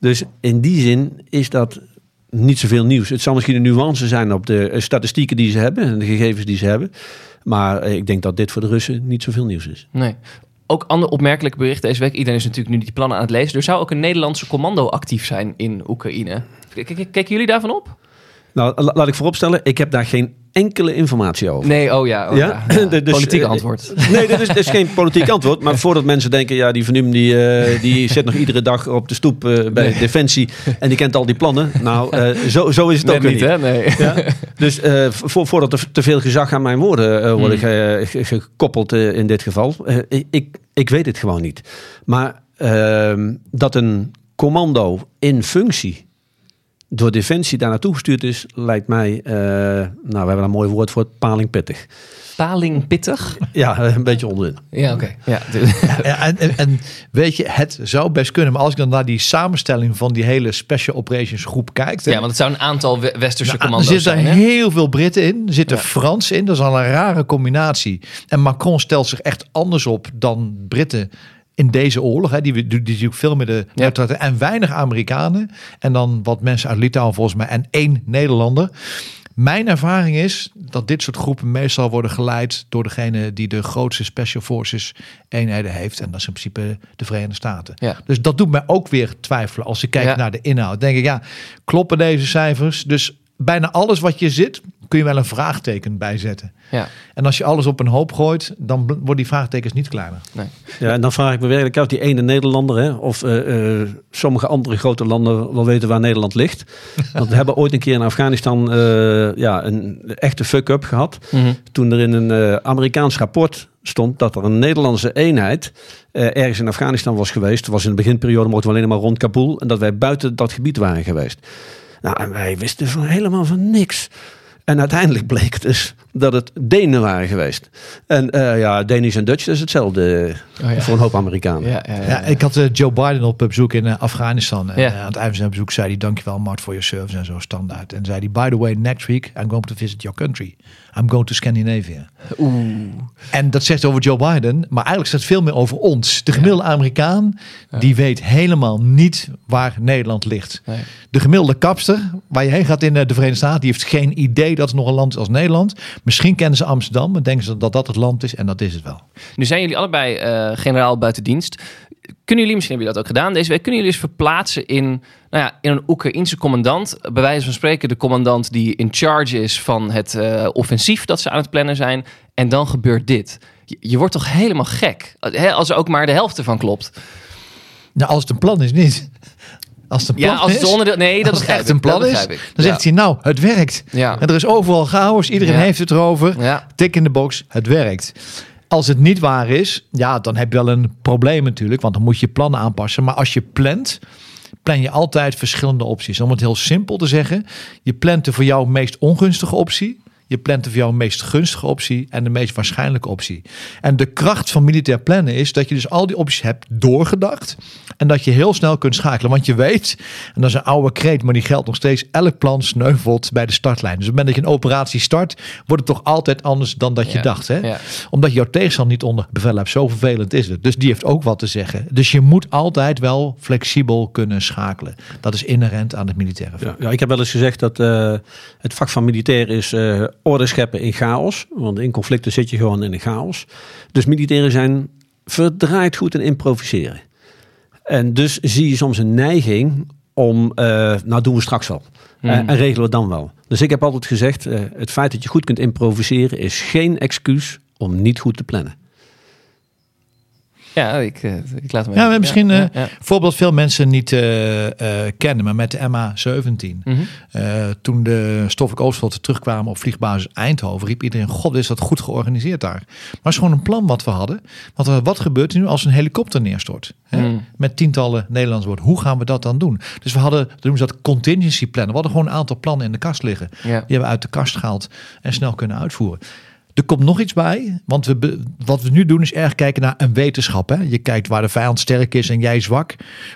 Dus in die zin is dat niet zoveel nieuws. Het zal misschien een nuance zijn op de eh, statistieken die ze hebben en de gegevens die ze hebben. Maar eh, ik denk dat dit voor de Russen niet zoveel nieuws is. Nee. Ook ander opmerkelijk bericht deze week. Iedereen is natuurlijk nu die plannen aan het lezen. Er zou ook een Nederlandse commando actief zijn in Oekraïne. Kijken jullie daarvan op? Nou, la- laat ik vooropstellen, ik heb daar geen enkele informatie over. Nee, oh ja. Oh Ja? ja. Dus, Politiek eh, antwoord. Nee, dit is, is geen politiek antwoord. Maar voordat mensen denken, ja, die Van die, eh, die zit nog iedere dag op de stoep eh, bij Defensie. En die kent al die plannen. Nou, zo, zo is het ook niet, niet. hè? Nee. Ja? Dus vo- voordat er te veel gezag aan mijn woorden worden ge- ge- gekoppeld in dit geval. ik- ik, ik weet het gewoon niet. Maar ehm, dat een commando in functie door Defensie daar naartoe gestuurd is, lijkt mij, eh, nou, we hebben een mooi woord voor, palingpittig. Paling pittig? Ja, een beetje onderin. Ja, oké. Ja, Ja, en, en, en weet je, het zou best kunnen. Maar als ik dan naar die samenstelling van die hele Special Operations groep kijk. hè, ja, want het zou een aantal we- westerse Nou, er commando's zitten zijn. hè? heel veel Britten in. Er zitten Ja. Frans in. Dat is al een rare combinatie. En Macron stelt zich echt anders op dan Britten in deze oorlog. Hè. Die, die, die natuurlijk veel meer de neutraliteit. En weinig Amerikanen. En dan wat mensen uit Litouwen volgens mij. En één Nederlander. Mijn ervaring is dat dit soort groepen meestal worden geleid door degene die de grootste Special Forces eenheden heeft. En dat is in principe de Verenigde Staten. Ja. Dus dat doet mij ook weer twijfelen. Als ik kijk Ja. naar de inhoud, denk ik ja, kloppen deze cijfers? Dus bijna alles wat je zit, kun je wel een vraagteken bijzetten. Ja. En als je alles op een hoop gooit, dan worden die vraagtekens niet kleiner. Ja, en dan vraag ik me werkelijk af, die ene Nederlander, hè, of eh, eh, sommige andere grote landen wel weten waar Nederland ligt. Want we hebben ooit een keer in Afghanistan eh, ja, een echte fuck-up gehad. Mhm. Toen er in een Amerikaans rapport stond dat er een Nederlandse eenheid eh, ergens in Afghanistan was geweest. Het was in de beginperiode, mochten we alleen maar rond Kabul. En dat wij buiten dat gebied waren geweest. Nou, en wij wisten van helemaal van niks. En uiteindelijk bleek dus dat het Denen waren geweest. En eh, ja, Danish en Dutch is hetzelfde Oh, ja. voor een hoop Amerikanen. Ja, ja, ja, Ja, ik had eh, Joe Biden op bezoek in eh, Afghanistan. En eh, aan het eind van zijn bezoek zei hij: Dankjewel, Mart, voor je service en zo standaard. En zei hij: By the way, next week I'm going to visit your country. I'm going to Scandinavia. En dat zegt over Joe Biden, maar eigenlijk zegt het veel meer over ons. De gemiddelde Amerikaan, die weet helemaal niet waar Nederland ligt. Nee. De gemiddelde kapster, waar je heen gaat in eh, de Verenigde Staten, die heeft geen idee dat er nog een land is als Nederland. Misschien kennen ze Amsterdam en denken ze dat dat het land is en dat is het wel. Nu zijn jullie allebei eh, generaal buiten dienst. kunnen jullie, misschien hebben jullie dat ook gedaan deze week, kunnen jullie eens verplaatsen in, nou ja, in een Oekraïense commandant? Bij wijze van spreken de commandant die in charge is van het eh, offensief dat ze aan het plannen zijn. En dan gebeurt dit. Je, je wordt toch helemaal gek, hè, als er ook maar de helft ervan klopt. Nou, als het een plan is, niet. Als plan Ja, als het is, onderdeel... Nee, dat als het echt een plan is, dan Ja. zegt hij, nou, het werkt. Ja. En er is overal chaos, iedereen Ja. heeft het erover. Ja. Tik in de box, het werkt. Als het niet waar is, ja, dan heb je wel een probleem natuurlijk, want dan moet je plannen aanpassen. Maar als je plant, plan je altijd verschillende opties. Om het heel simpel te zeggen, je plant de voor jou meest ongunstige optie. Je plant de voor jou meest gunstige optie en de meest waarschijnlijke optie. En de kracht van militair plannen is dat je dus al die opties hebt doorgedacht. En dat je heel snel kunt schakelen. Want je weet, en dat is een oude kreet, maar die geldt nog steeds. Elk plan sneuvelt bij de startlijn. Dus op het moment dat je een operatie start, wordt het toch altijd anders dan dat je Ja, dacht. Hè? ja. Omdat je jouw tegenstander niet onder bevel hebt. Zo vervelend is het. Dus die heeft ook wat te zeggen. Dus je moet altijd wel flexibel kunnen schakelen. Dat is inherent aan het militaire vak. Ja, ja, ik heb wel eens gezegd dat eh, het vak van militair is eh, orde scheppen in chaos. Want in conflicten zit je gewoon in een chaos. Dus militairen zijn verdraaid goed in improviseren. En dus zie je soms een neiging om, eh, nou doen we straks wel. Hmm. Eh, en regelen we dan wel. Dus ik heb altijd gezegd, eh, het feit dat je goed kunt improviseren is geen excuus om niet goed te plannen. Ja, ik, eh, ik laat hem Ja, maar misschien ja, een ja. voorbeeld veel mensen niet eh, eh, kennen, maar met de MA17. Mhm. Eh, toen de Stoffelijk Oostveld terugkwamen op vliegbasis Eindhoven, riep iedereen: God, is dat goed georganiseerd daar? Maar het is gewoon een plan wat we hadden. Want eh, wat gebeurt er nu als een helikopter neerstort? Hè? Mm. Met tientallen Nederlandse woorden. Hoe gaan we dat dan doen? Dus we hadden, noemen ze dat contingency plannen. We hadden gewoon een aantal plannen in de kast liggen. Ja. Die hebben we uit de kast gehaald en snel kunnen uitvoeren. Er komt nog iets bij, want we, wat we nu doen is erg kijken naar een wetenschap. Hè? Je kijkt waar de vijand sterk is en jij zwak.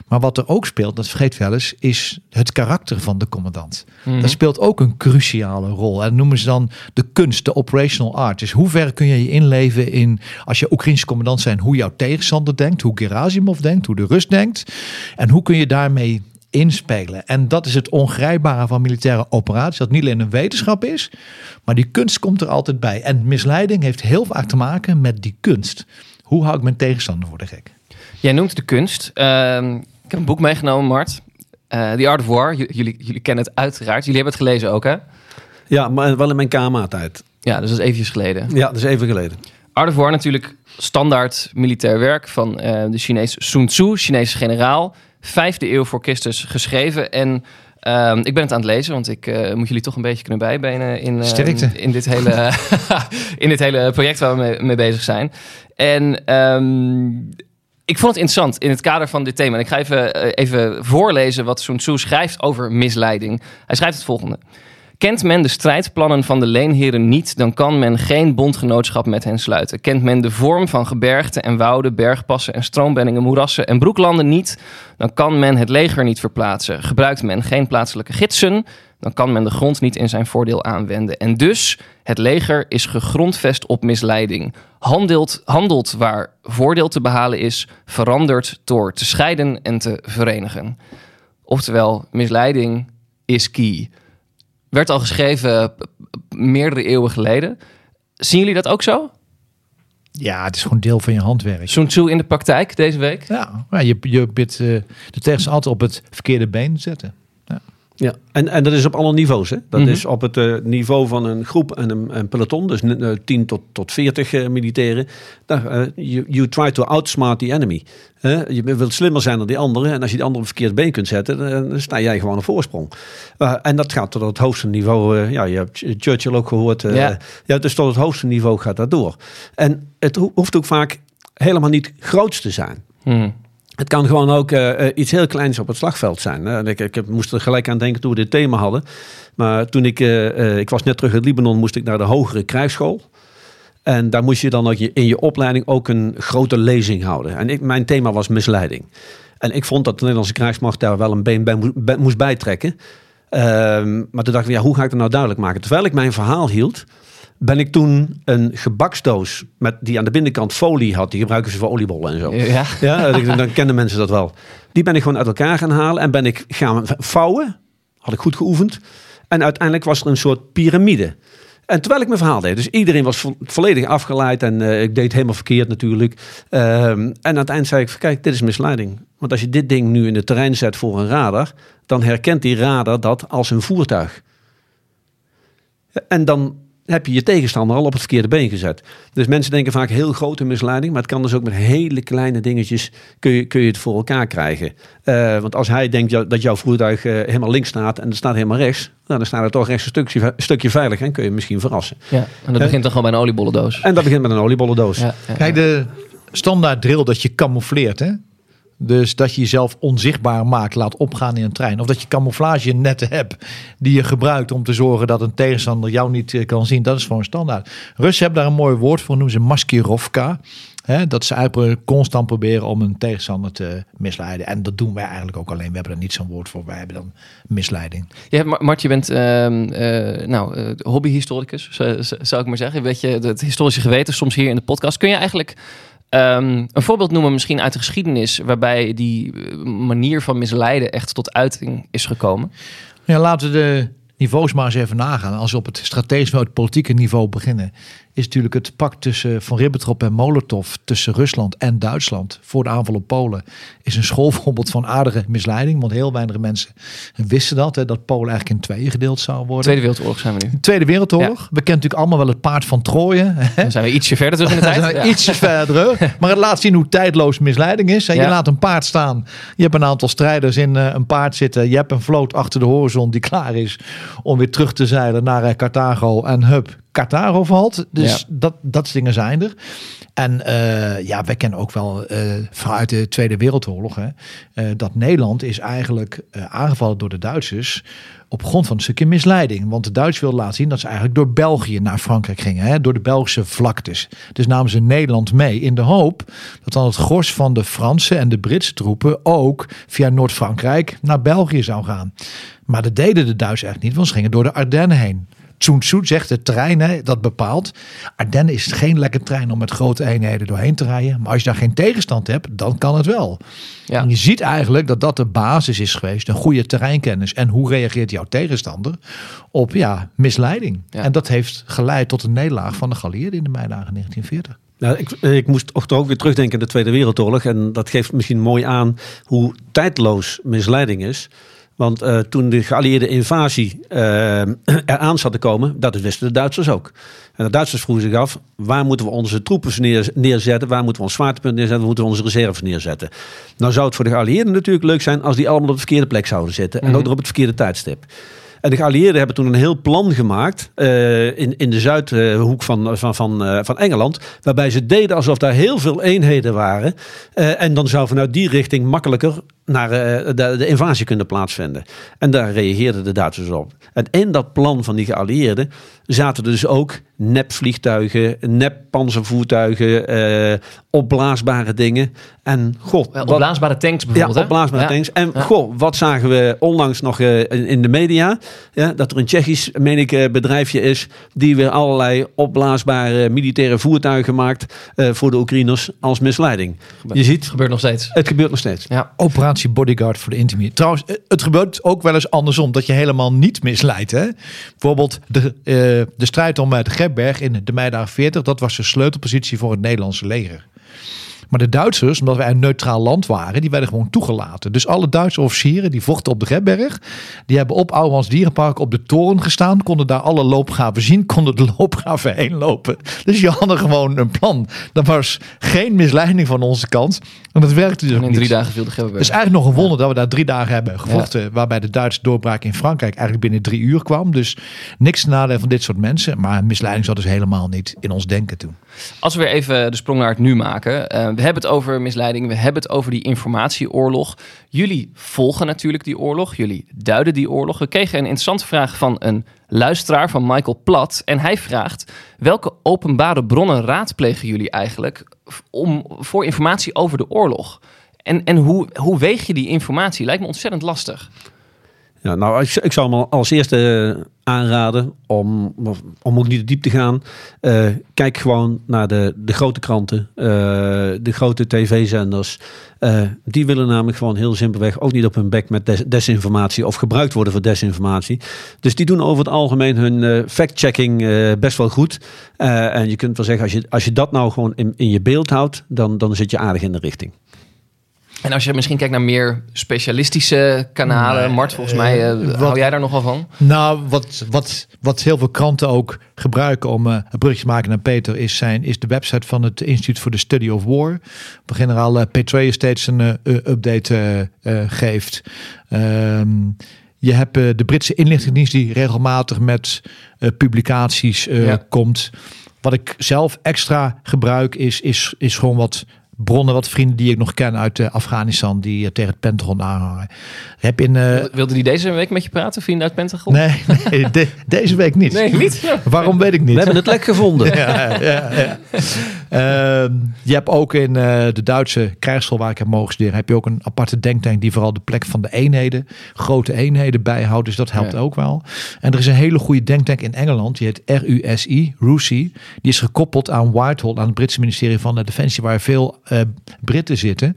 Maar wat er ook speelt, dat vergeet wel eens, is het karakter van de commandant. Mhm. Dat speelt ook een cruciale rol. En dat noemen ze dan de kunst, de operational art. Dus hoe ver kun je je inleven in, als je Oekraïnse commandant zijn, hoe jouw tegenstander denkt, hoe Gerasimov denkt, hoe de Rus denkt. En hoe kun je daarmee inspelen. En dat is het ongrijpbare van militaire operaties. Dat niet alleen een wetenschap is, maar die kunst komt er altijd bij. En misleiding heeft heel vaak te maken met die kunst. Hoe hou ik mijn tegenstander voor de gek? Jij noemt de kunst. Ehm, ik heb een boek meegenomen, Mart. Eh The Art of War. J- jullie, jullie kennen het uiteraard. Jullie hebben het gelezen ook, hè? Ja, maar wel in mijn KMA-tijd. Ja, dus dat is eventjes geleden. Ja, dat is even geleden. Art of War natuurlijk standaard militair werk van eh, de Chinees Sun Tzu, Chinese generaal. Vijfde eeuw voor Christus geschreven. En ehm, ik ben het aan het lezen, want ik eh, moet jullie toch een beetje kunnen bijbenen in, eh, in, dit, hele, in dit hele project waar we mee, mee bezig zijn. En ehm, ik vond het interessant in het kader van dit thema. En ik ga even, eh, even voorlezen wat Sun Tzu schrijft over misleiding. Hij schrijft het volgende. Kent men de strijdplannen van de leenheren niet, dan kan men geen bondgenootschap met hen sluiten. Kent men de vorm van gebergten en wouden, bergpassen en stroombenningen, moerassen en broeklanden niet, dan kan men het leger niet verplaatsen. Gebruikt men geen plaatselijke gidsen, dan kan men de grond niet in zijn voordeel aanwenden. En dus, het leger is gegrondvest op misleiding. Handelt, handelt waar voordeel te behalen is, verandert door te scheiden en te verenigen. Oftewel, misleiding is key. Werd al geschreven p- meerdere eeuwen geleden. Zien jullie dat ook zo? Ja, het is gewoon deel van je handwerk. Sun Tzu in de praktijk deze week? Ja, je, je bent eh, de tegenstander altijd op het verkeerde been zetten. Ja, en, en dat is op alle niveaus. Hè? Dat Mhm. is op het eh, niveau van een groep en een, een peloton, dus eh, 10 tot, tot 40 eh, militairen. Daar, eh, you, you try to outsmart the enemy. Je wilt slimmer zijn dan die anderen. En als je die andere op het verkeerde been kunt zetten, dan, sta jij gewoon op voorsprong. Eh, en dat gaat tot het hoogste niveau. eh, ja, je hebt Ch- Churchill ook gehoord. eh, Ja. dus tot het hoogste niveau gaat dat door. En het ho- hoeft ook vaak helemaal niet groots te zijn. Hm. Het kan gewoon ook eh, eh, iets heel kleins op het slagveld zijn. Ik, ik moest er gelijk aan denken toen we dit thema hadden. Maar toen ik, eh, ik was net terug uit Libanon, moest ik naar de hogere krijgsschool. En daar moest je dan ook je, in je opleiding ook een grote lezing houden. En ik, mijn thema was misleiding. En ik vond dat de Nederlandse krijgsmacht daar wel een been moest, bij- moest bijtrekken. Ehm, maar toen dacht ik, ja, hoe ga ik dat nou duidelijk maken? Terwijl ik mijn verhaal hield, ben ik toen een gebaksdoos met, die aan de binnenkant folie had. Die gebruiken ze voor oliebollen en zo. Ja. Ja, dan kennen mensen dat wel. Die ben ik gewoon uit elkaar gaan halen en ben ik gaan vouwen. Had ik goed geoefend. En uiteindelijk was er een soort piramide. En terwijl ik mijn verhaal deed, dus iedereen was vo- volledig afgeleid en eh, ik deed het helemaal verkeerd natuurlijk. Ehm, en aan het eind zei ik, kijk, dit is misleiding. Want als je dit ding nu in het terrein zet voor een radar, dan herkent die radar dat als een voertuig. En dan heb je je tegenstander al op het verkeerde been gezet. Dus mensen denken vaak heel grote misleiding, maar het kan dus ook met hele kleine dingetjes kun je, kun je het voor elkaar krijgen. Eh, want als hij denkt dat jouw voertuig eh, helemaal links staat en het staat helemaal rechts, nou, dan staat het toch rechts een stukje, stukje veilig en kun je hem misschien verrassen. Ja, en dat begint dan gewoon bij een oliebollendoos. En dat begint met een oliebollendoos. Ja, ja. Kijk, de standaard drill dat je camoufleert, hè? Dus dat je jezelf onzichtbaar maakt, laat opgaan in een trein. Of dat je camouflage netten hebt die je gebruikt om te zorgen dat een tegenstander jou niet eh, kan zien. Dat is gewoon standaard. Russen hebben daar een mooi woord voor, noemen ze maskirovka. Hè, dat ze eigenlijk constant proberen om een tegenstander te misleiden. En dat doen wij eigenlijk ook alleen. We hebben er niet zo'n woord voor. Wij hebben dan misleiding. Mar- Mart, je bent ehm, eh, nou, eh, hobbyhistoricus, zo- zo- zou ik maar zeggen. Weet je, het historische geweten soms hier in de podcast. Kun je eigenlijk ehm, een voorbeeld noemen misschien uit de geschiedenis... waarbij die eh, manier van misleiden echt tot uiting is gekomen? Ja, laten we de niveaus maar eens even nagaan. Als we op het strategische, het politieke niveau beginnen, is natuurlijk het pact tussen Van Ribbentrop en Molotov tussen Rusland en Duitsland voor de aanval op Polen is een schoolvoorbeeld van aardige misleiding. Want heel weinig mensen wisten dat, hè, dat Polen eigenlijk in tweeën gedeeld zou worden. Tweede Wereldoorlog zijn we nu. Tweede Wereldoorlog. We kennen natuurlijk allemaal wel het paard van Troje. hè. Dan zijn we ietsje verder terug in de tijd. zijn we Ja. ietsje verder. Maar het laat zien hoe tijdloos misleiding is. En Je Ja. laat een paard staan. Je hebt een aantal strijders in eh, een paard zitten. Je hebt een vloot achter de horizon die klaar is om weer terug te zeilen naar eh, Carthago. En hup, Carthago valt. Dus Ja. dat, dat dingen zijn er. En eh, ja, wij kennen ook wel eh, vanuit de Tweede Wereldoorlog hè, eh, dat Nederland is eigenlijk aangevallen door de Duitsers op grond van een stukje misleiding. Want de Duitsers wilden laten zien dat ze eigenlijk door België naar Frankrijk gingen, hè, door de Belgische vlaktes. Dus namen ze Nederland mee in de hoop dat dan het gros van de Franse en de Britse troepen ook via Noord-Frankrijk naar België zou gaan. Maar dat deden de Duitsers echt niet, want ze gingen door de Ardennen heen. Sun Tzu zegt, de trein hè, dat bepaalt. Ardennen is geen lekker trein om met grote eenheden doorheen te rijden. Maar als je daar geen tegenstand hebt, dan kan het wel. Ja. En je ziet eigenlijk dat dat de basis is geweest. Een goede terreinkennis. En hoe reageert jouw tegenstander op ja, misleiding. Ja. En dat heeft geleid tot een nederlaag van de Galieerden in de meidagen 1940. Nou, ik, ik moest toch ook weer terugdenken aan de Tweede Wereldoorlog. En dat geeft misschien mooi aan hoe tijdloos misleiding is. Want eh, toen de geallieerde invasie eh, eraan zat te komen, dat wisten de Duitsers ook. En de Duitsers vroegen zich af, waar moeten we onze troepen neer- neerzetten? Waar moeten we ons zwaartepunt neerzetten? Waar moeten we onze reserves neerzetten? Nou zou het voor de geallieerden natuurlijk leuk zijn als die allemaal op de verkeerde plek zouden zitten. En ook nog op het verkeerde tijdstip. En de geallieerden hebben toen een heel plan gemaakt eh, in, in de zuidhoek van, van, van, van Engeland. Waarbij ze deden alsof daar heel veel eenheden waren. En dan zou vanuit die richting makkelijker naar eh, de, de invasie kunnen plaatsvinden. En daar reageerden de Duitsers op. En in dat plan van die geallieerden zaten dus ook nepvliegtuigen, neppanzervoertuigen, eh opblaasbare dingen. En god, Wel, wat- Opblaasbare tanks ja, bijvoorbeeld. hè? opblaasbare Ja. tanks. En Ja. goh, wat zagen we onlangs nog eh, in, in de media? Ja, dat er een Tsjechisch, meen ik, eh, bedrijfje is... die weer allerlei opblaasbare militaire voertuigen maakt... eh, voor de Oekraïners als misleiding. Je ziet, Het gebeurt nog steeds. het gebeurt nog steeds. Ja. Operatie Bodyguard voor de intimie. Trouwens, eh, het gebeurt ook wel eens andersom. Dat je helemaal niet misleidt. Hè? Bijvoorbeeld de, eh, de strijd om eh, de Grebberg in de meidagen 40. Dat was de sleutelpositie voor het Nederlandse leger. Maar de Duitsers, omdat wij een neutraal land waren, die werden gewoon toegelaten. Dus alle Duitse officieren die vochten op de Grebberg, die hebben op Ouwans Dierenpark op de toren gestaan, konden daar alle loopgraven zien, konden de loopgraven heen lopen. Dus je hadden gewoon een plan. Dat was geen misleiding van onze kant. En dat werkte dus En ook in niet. drie dagen viel de Gebberberg. Het is eigenlijk nog een wonder dat we daar drie dagen hebben gevochten. Waarbij de Duitse doorbraak in Frankrijk eigenlijk binnen drie uur kwam. Dus niks te nadelen van dit soort mensen. Maar misleiding zat dus helemaal niet in ons denken toen. Als we weer even de sprong naar het nu maken. eh, we hebben het over misleiding. We hebben het over die informatieoorlog. Jullie volgen natuurlijk die oorlog. Jullie duiden die oorlog. We kregen een interessante vraag van een luisteraar van Michael Plat. En hij vraagt: welke openbare bronnen raadplegen jullie eigenlijk om, voor informatie over de oorlog? En, en hoe, hoe weeg je die informatie? Lijkt me ontzettend lastig. Ja, nou, ik, zou hem als eerste eh, aanraden om, om ook niet te diep te gaan. Uh, kijk gewoon naar de, de grote kranten, uh, de grote tv-zenders. Die willen namelijk gewoon heel simpelweg ook niet op hun bek met des desinformatie of gebruikt worden voor desinformatie. Dus die doen over het algemeen hun fact-checking best wel goed. en je kunt wel zeggen, als je, als je dat nou gewoon in, in je beeld houdt, dan, dan zit je aardig in de richting. En als je misschien kijkt naar meer specialistische kanalen, Mart, volgens mij uh, hou jij daar nogal van? Nou, wat, wat, wat heel veel kranten ook gebruiken om uh, een brugje te maken naar Peter, is, zijn, is de website van het Instituut for the Study of War. Waar generaal uh, Petraeus steeds een update geeft. Um, je hebt de Britse inlichtingendienst die regelmatig met publicaties ja. komt. Wat ik zelf extra gebruik is, is, is gewoon wat bronnen, wat vrienden die ik nog ken uit uh, Afghanistan, die uh, tegen het Pentagon aanhangen. Heb in, uh, Wilde die deze week met je praten, vrienden uit Pentagon? Nee, nee de, deze week niet. Nee, niet? Waarom weet ik niet. We hebben het lek gevonden. ja, ja, ja. Je hebt ook in de Duitse krijgsschool waar ik heb mogen studeren, heb je ook een aparte denktank die vooral de plek van de eenheden, grote eenheden bijhoudt. Dus dat helpt ook wel. En er is een hele goede denktank in Engeland, die heet RUSI, RUSI. Die is gekoppeld aan Whitehall, aan het Britse ministerie van Defensie, waar veel uh, Britten zitten.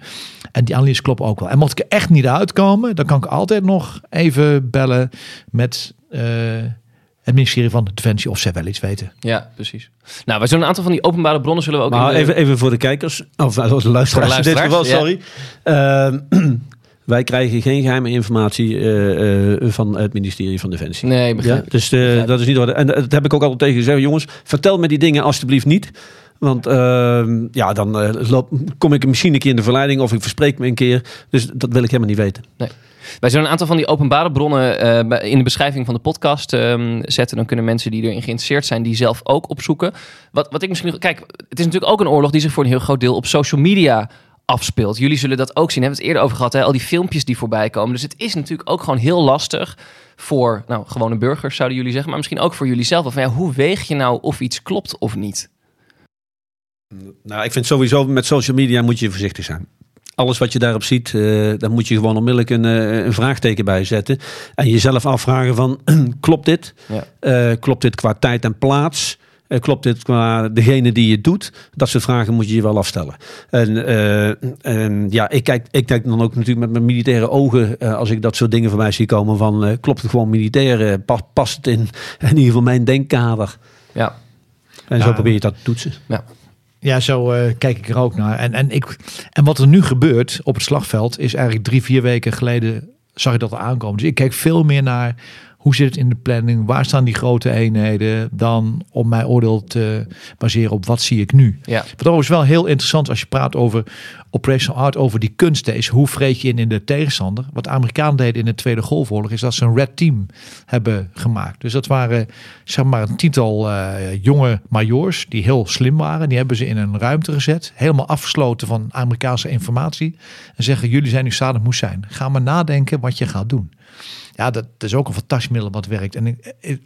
En die analyse klopt ook wel. En mocht ik er echt niet uitkomen, dan kan ik altijd nog even bellen met uh, het ministerie van Defensie of zij wel iets weten. Ja, precies. Nou, wij zullen een aantal van die openbare bronnen zullen we ook. Maar even, even voor de kijkers, of de luisteraars, in dit geval, sorry. Ja. Uh, wij krijgen geen geheime informatie uh, uh, van het ministerie van Defensie. Nee, begrijp ja? Dus uh, dat is niet. En dat heb ik ook altijd tegen gezegd. Jongens, vertel me die dingen alstublieft niet. Want uh, ja, dan uh, loop, kom ik misschien een keer in de verleiding of ik verspreek me een keer. Dus dat wil ik helemaal niet weten. Nee. Wij zullen een aantal van die openbare bronnen uh, in de beschrijving van de podcast um, zetten. Dan kunnen mensen die erin geïnteresseerd zijn, die zelf ook opzoeken. Wat, wat ik misschien. Kijk, het is natuurlijk ook een oorlog die zich voor een heel groot deel op social media afspeelt. Jullie zullen dat ook zien. We hebben het eerder over gehad, hè? al die filmpjes die voorbij komen. Dus het is natuurlijk ook gewoon heel lastig voor nou, gewone burgers, zouden jullie zeggen. Maar misschien ook voor jullie zelf. Van, ja, hoe weeg je nou of iets klopt of niet? Nou, ik vind sowieso met social media moet je voorzichtig zijn. Alles wat je daarop ziet, uh, daar moet je gewoon onmiddellijk een, uh, een, vraagteken bij zetten. En jezelf afvragen van, klopt dit? Ja. Uh, klopt dit qua tijd en plaats? klopt dit qua degene die je doet? Dat soort vragen moet je je wel afstellen. En, en ja, ik kijk, ik kijk dan ook natuurlijk met mijn militaire ogen als ik dat soort dingen voorbij zie komen van klopt het gewoon militair? past het in, in ieder geval mijn denkkader? Ja. En ja, zo probeer je dat te toetsen. Ja. Ja, zo uh, kijk ik er ook naar. En, en, ik, en wat er nu gebeurt op het slagveld is eigenlijk drie, vier weken geleden zag ik dat aankomen. Dus ik kijk veel meer naar hoe zit het in de planning? Waar staan die grote eenheden? Dan om mijn oordeel te baseren op wat zie ik nu. Ja. Wat overigens wel heel interessant als je praat over operational art, over die kunst is. Hoe vreet je in in de tegenstander? Wat de Amerikanen deden in de Tweede Golfoorlog is dat ze een red team hebben gemaakt. Dus dat waren zeg maar een tiental uh, jonge majoors die heel slim waren. Die hebben ze in een ruimte gezet. Helemaal afgesloten van Amerikaanse informatie. En zeggen jullie zijn nu Saddam Hussein. Ga maar nadenken wat je gaat doen. Ja, dat, is ook een fantastisch middel wat werkt. En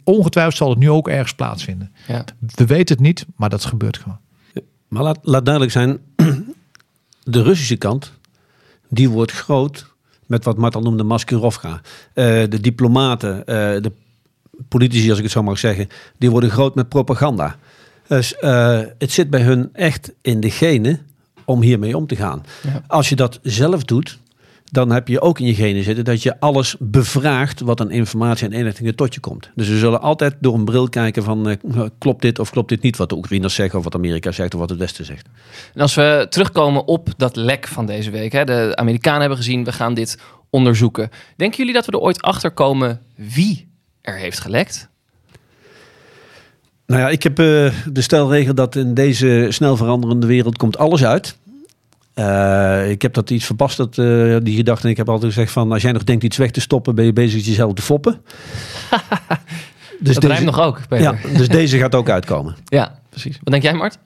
ongetwijfeld zal het nu ook ergens plaatsvinden. Ja. We weten het niet, maar dat gebeurt gewoon. Maar laat, laat duidelijk zijn, de Russische kant, die wordt groot met wat Martel noemde Maskerovka. Uh, de diplomaten, uh, de politici, als ik het zo mag zeggen, die worden groot met propaganda. Dus uh, het zit bij hun echt in de genen om hiermee om te gaan. Ja. Als je dat zelf doet, dan heb je ook in je genen zitten dat je alles bevraagt wat aan informatie en inlichtingen tot je komt. Dus we zullen altijd door een bril kijken van uh, klopt dit of klopt dit niet wat de Oekraïners zeggen of wat Amerika zegt of wat het Westen zegt. En als we terugkomen op dat lek van deze week, hè, de Amerikanen hebben gezien we gaan dit onderzoeken. Denken jullie dat we er ooit achter komen wie er heeft gelekt? Nou ja, ik heb uh, de stelregel dat in deze snel veranderende wereld komt alles uit. Uh, ik heb dat iets verpast, dat, uh, die gedachte. En ik heb altijd gezegd van, als jij nog denkt iets weg te stoppen, ben je bezig jezelf te foppen. dus dat deze, nog ook, Peter. Ja, dus deze gaat ook uitkomen. Ja, precies. Wat denk jij, Mart?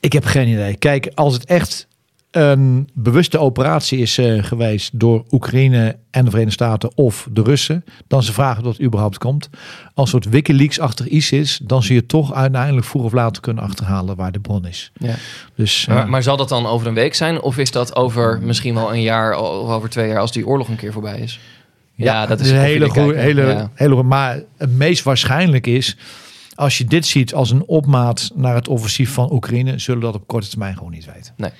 Ik heb geen idee. Kijk, als het echt een bewuste operatie is uh, geweest door Oekraïne en de Verenigde Staten of de Russen, dan ze vragen dat het überhaupt komt. Als het soort Wikileaks-achtig iets is, dan zie je toch uiteindelijk vroeg of later kunnen achterhalen waar de bron is. Ja. Dus, maar, uh, maar, zal dat dan over een week zijn? Of is dat over misschien wel een jaar of over twee jaar als die oorlog een keer voorbij is? Ja, dat is een hele goede, hele, Ja. hele. Maar het meest waarschijnlijk is, als je dit ziet als een opmaat naar het offensief van Oekraïne, zullen we dat op korte termijn gewoon niet weten.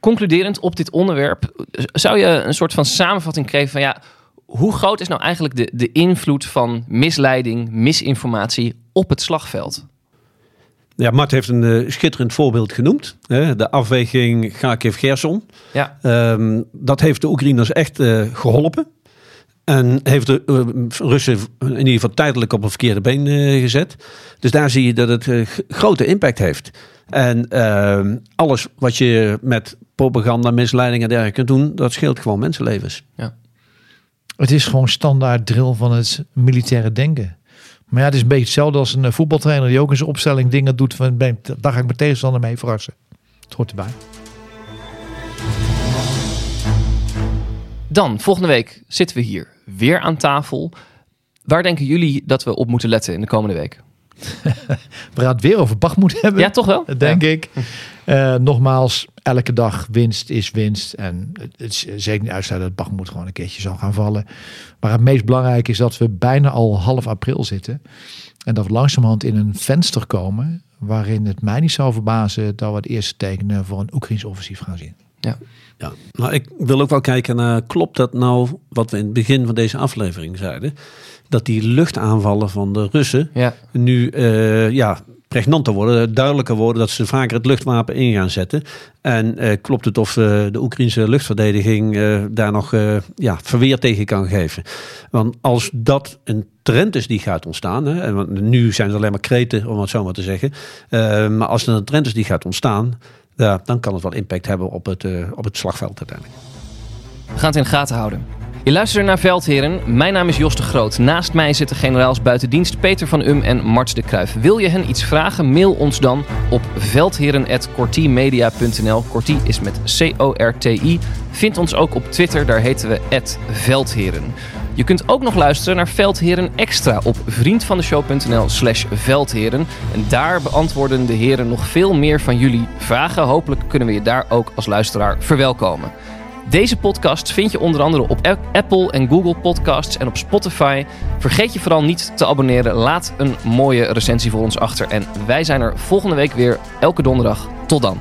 Concluderend op dit onderwerp, zou je een soort van samenvatting geven van ja, hoe groot is nou eigenlijk de, de invloed van misleiding, misinformatie op het slagveld? Ja, Mart heeft een eh, schitterend voorbeeld genoemd. Hè? De afweging Kharkiv-Gerson. Ja. Ehm, dat heeft de Oekraïners echt eh, geholpen. En heeft de eh, Russen in ieder geval tijdelijk op een verkeerde been eh, gezet. Dus daar zie je dat het eh, grote impact heeft. En ehm, alles wat je met propaganda, misleiding en dergelijke kunt doen, dat scheelt gewoon mensenlevens. Het is gewoon standaard drill van het militaire denken. Maar ja, het is een beetje hetzelfde als een voetbaltrainer die ook in zijn opstelling dingen doet van ben, daar ga ik mijn tegenstander mee verrassen. Het hoort erbij. Dan, volgende week zitten we hier weer aan tafel. Waar denken jullie dat we op moeten letten in de komende week? We gaan het weer over Bachmoed hebben. Ja, toch wel? denk Ja. ik. Eh, nogmaals, elke dag winst is winst. En het is zeker niet uitsluiten dat Bachmoed gewoon een keertje zal gaan vallen. Maar het meest belangrijke is dat we bijna al half april zitten. En dat we langzamerhand in een venster komen waarin het mij niet zou verbazen dat we het eerste tekenen voor een Oekraïns offensief gaan zien. Ja, nou, ik wil ook wel kijken naar, klopt dat nou wat we in het begin van deze aflevering zeiden? Dat die luchtaanvallen van de Russen Ja. nu eh, ja, pregnanter worden, duidelijker worden, dat ze vaker het luchtwapen in gaan zetten. En eh, klopt het of eh, de Oekraïnse luchtverdediging eh, daar nog ja, verweer tegen kan geven? Want als dat een trend is die gaat ontstaan, hè, en want nu zijn het alleen maar kreten, om het zo maar te zeggen. maar als er een trend is die gaat ontstaan, ja, dan kan het wel impact hebben op het, eh, op het slagveld uiteindelijk. We gaan het in de gaten houden. Je luistert naar Veldheren. Mijn naam is Jos de Groot. Naast mij zitten generaals buiten dienst Peter van Um en Marts de Kruijf. Wil je hen iets vragen? Mail ons dan op veldheren.cortimedia.nl. Corti is met C-O-R-T-I. Vind ons ook op Twitter, daar heten we Veldheren. Je kunt ook nog luisteren naar Veldheren Extra op vriendvandeshow.nl slash veldheren. En daar beantwoorden de heren nog veel meer van jullie vragen. Hopelijk kunnen we je daar ook als luisteraar verwelkomen. Deze podcast vind je onder andere op Apple en Google Podcasts en op Spotify. Vergeet je vooral niet te abonneren. Laat een mooie recensie voor ons achter. En wij zijn er volgende week weer, elke donderdag. Tot dan.